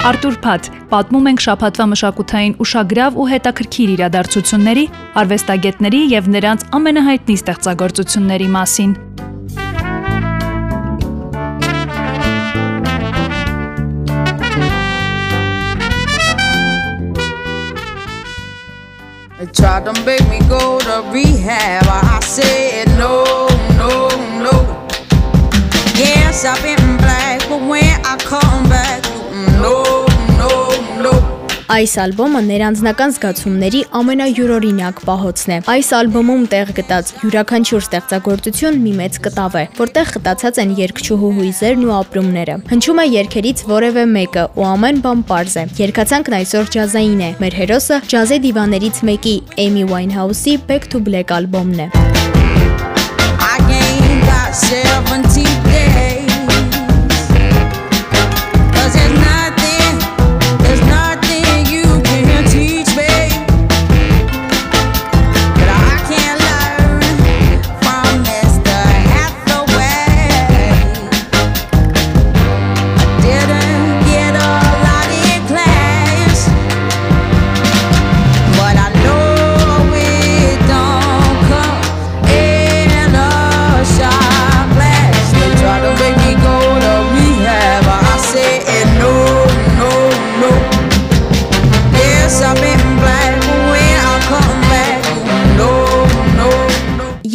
Արտուր Փաթ, պատմում ենք շփաթվա մշակութային ուշագրավ ու հետաքրքիր իրադարձությունների, արվեստագետների եւ նրանց ամենահայտնի ստեղծագործությունների մասին։ Tried to make me go to rehab. I said no, no, no. Yes, I've been black, but when I come back. Այս ալբոմը ներանձնական զգացումների ամենայուրօրինակ պահոցն է։ Այս ալբոմում տեղ գտած յուրաքանչյուր ստեղծագործություն մի մեծ կտավ է, որտեղ խտացած են երգչուհու հույզերն ու ապրումները։ Հնչում է երգերից որևէ մեկը ու ամեն բան པարզ է։ Երգացանքն այսօր ջազային է։ Մեր հերոսը ջազի դիվաներից մեկի Amy Winehouse-ի Back to Black ալբոմն է։ I gained about 17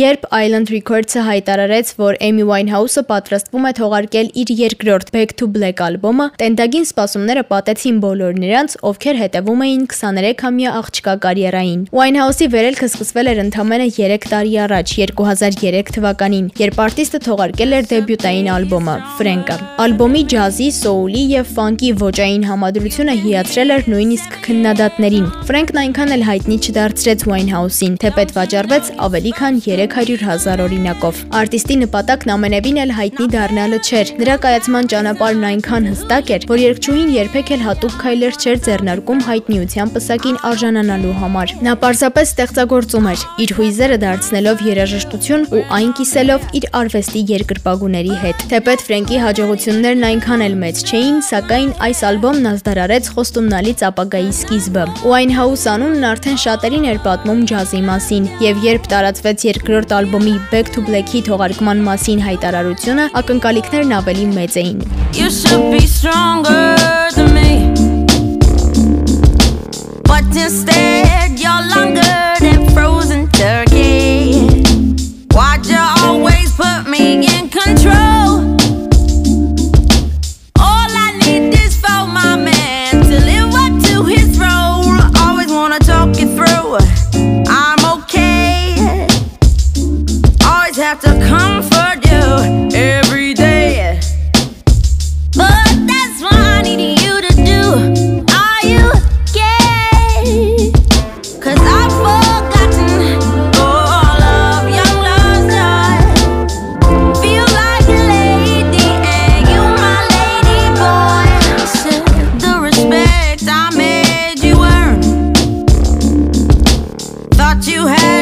Երբ Island Records-ը հայտարարեց, որ Amy Winehouse-ը պատրաստվում է թողարկել իր երկրորդ Back to Black ալբոմը, տենդագին սպասումները պատեցին բոլոր նրանց, ովքեր հետևում էին 23-ամյա աղջկա կարիերային։ Winehouse-ի վերելքը սկսվել էր ընդամենը 3 տարի առաջ, 2003 թվականին, երբ արտիստը թողարկել էր դեբյուտային ալբոմը Frank-ը։ Ալբոմի ջազի, սոուլի եւ ֆանկի ոճային համադրությունը հիացրել էր նույնիսկ քննադատներին։ Frank-ն այնքան էլ հայտնի չդարձրեց Winehouse-ին, թեպետ վաճառվեց ավելի քան 3 300 հազար օրինակով։ Արտիստի նպատակն ամենևին էլ հայտնի դառնալը չէր։ Նրա կայացման ճանապարհն այնքան հստակ էր, որ երկչուհին երբեք էլ հատուկ քայլեր չէր ձեռնարկում հայտնիության պսակին արժանանալու համար։ Նա պարզապես ստեղծագործում էր, իր հույզերը դարձնելով երաժշտություն ու այն կիսելով իր արվեստի երկրպագուների հետ։ Թեպետ Ֆրենկի հաջողություններն այնքան էլ մեծ չէին, սակայն այս ալբոմն ազդարարեց խոստումնալից ապագայի սկիզբը։ հաուս անունն արդեն շատերին էր պատմում ջազի մասին, եւ երբ տարածվեց երկրորդ երրորդ ալբոմի Back to Black-ի թողարկման մասին հայտարարությունը, ակնկալիքներն ավելի մեծ էին։ But instead Thought you had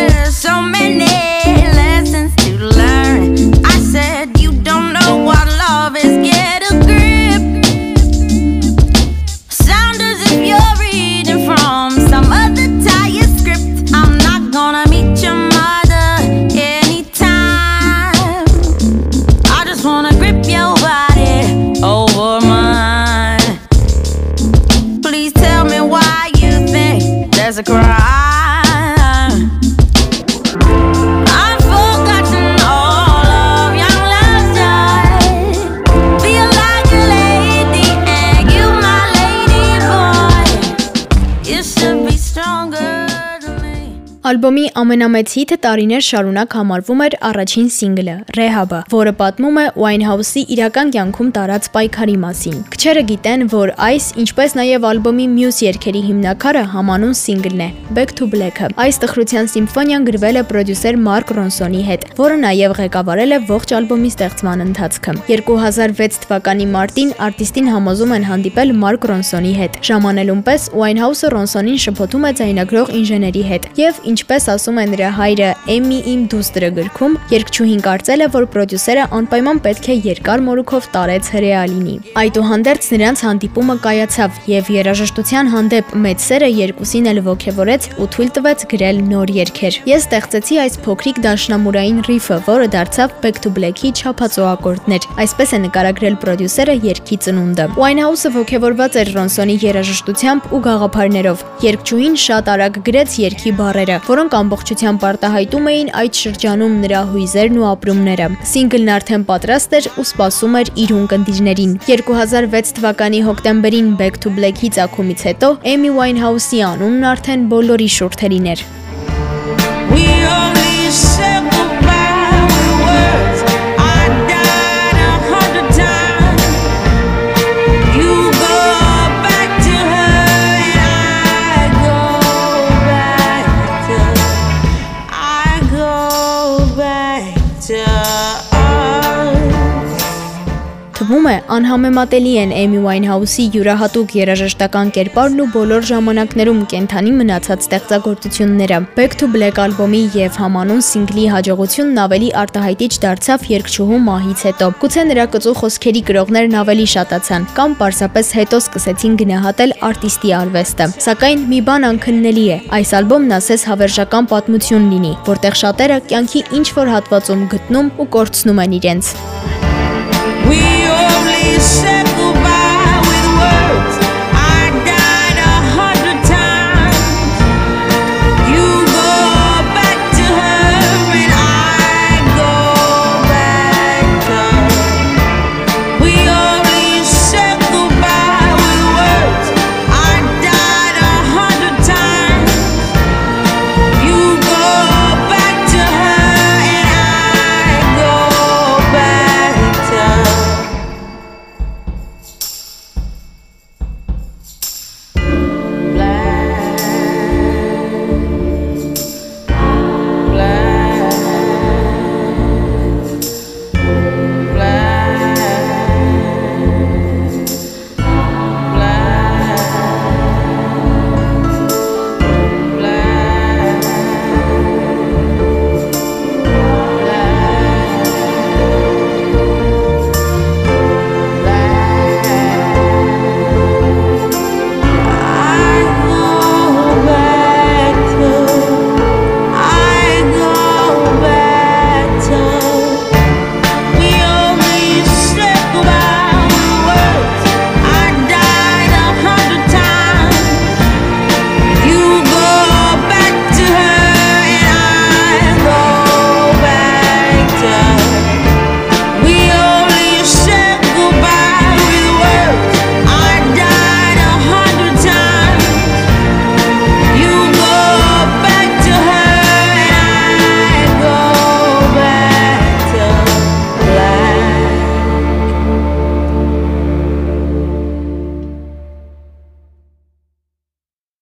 Ալբոմի ամենամեծ հիթը տարիներ շարունակ համարվում էր առաջին սինգլը՝ Rehab-ը, որը պատմում է Winehouse-ի իրական կյանքում տարած պայքարի մասին։ Քչերը գիտեն, որ այս, ինչպես նաև ալբոմի մյուս երգերի հիմնակարը համանուն սինգլն է՝ Back to Black-ը։ Այս տխրության սիմֆոնիան գրվել է պրոդյուսեր Մարկ Ռոնսոնի հետ, որը նաև ղեկավարել է ողջ ալբոմի ստեղծման ընթացքը։ 2006 թվականի մարտին արտիստին համոզում են հանդիպել Մարկ Ռոնսոնի հետ։ Ժամանելուն պես Winehouse-ը Ռոնսոնին շփոթում է ձայնագրող ինժեների հետ եւ ինչ ինչպես ասում է նրա հայրը Էմի իմ դուստրը գրքում, երգչուհին կարծել է, որ պրոդյուսերը անպայման պետք է երկար մորուքով տարեց հրեալինի։ Այդուհանդերձ նրանց հանդիպումը կայացավ եւ երաժշտության հանդեպ մեծ սերը երկուսին էլ ողջևորեց ու թույլ տվեց գրել նոր երգեր։ Ես ստեղծեցի այս փոքրիկ դաշնամուրային ռիֆը, որը դարձավ Back to Black-ի չափածո ակորդներ։ Այսպես է նկարագրել պրոդյուսերը երգի ծնունդը։ Winehouse-ը ողջևորված էր Ռոնսոնի երաժշտությամբ ու գաղափարներով։ Երգչուհին շատ արագ գրեց երգի բառերը, որոնք ամբողջությամբ արտահայտում էին այդ շրջանում նրա հույզերն ու ապրումները։ Սինգլն արդեն պատրաստ էր ու սպասում էր իր ունկնդիրներին։ 2006 թվականի հոկտեմբերին Back to Black-ի ցակումից հետո Amy Winehouse-ի անունն արդեն բոլորի շուրթերին էր։ Թվում է անհամեմատելի են Էմի Ուայնհաուսի յուրահատուկ երաժշտական կերպարն ու բոլոր ժամանակներում կենթանի մնացած ստեղծագործությունները։ Back to Black ալբոմի եւ համանուն սինգլի հաջողությունն ավելի արտահայտիչ դարձավ երգչուհու մահից հետո։ Գուցե նրա կծու խոսքերի գրողներն ավելի շատացան կամ պարզապես հետո սկսեցին գնահատել արտիստի արվեստը։ Սակայն մի բան անքննելի է։ Այս ալբոմն ասես հավերժական պատմություն լինի, որտեղ շատերը կյանքի ինչ որ հատվածում գտնում ու կորցնում են իրենց։ encher.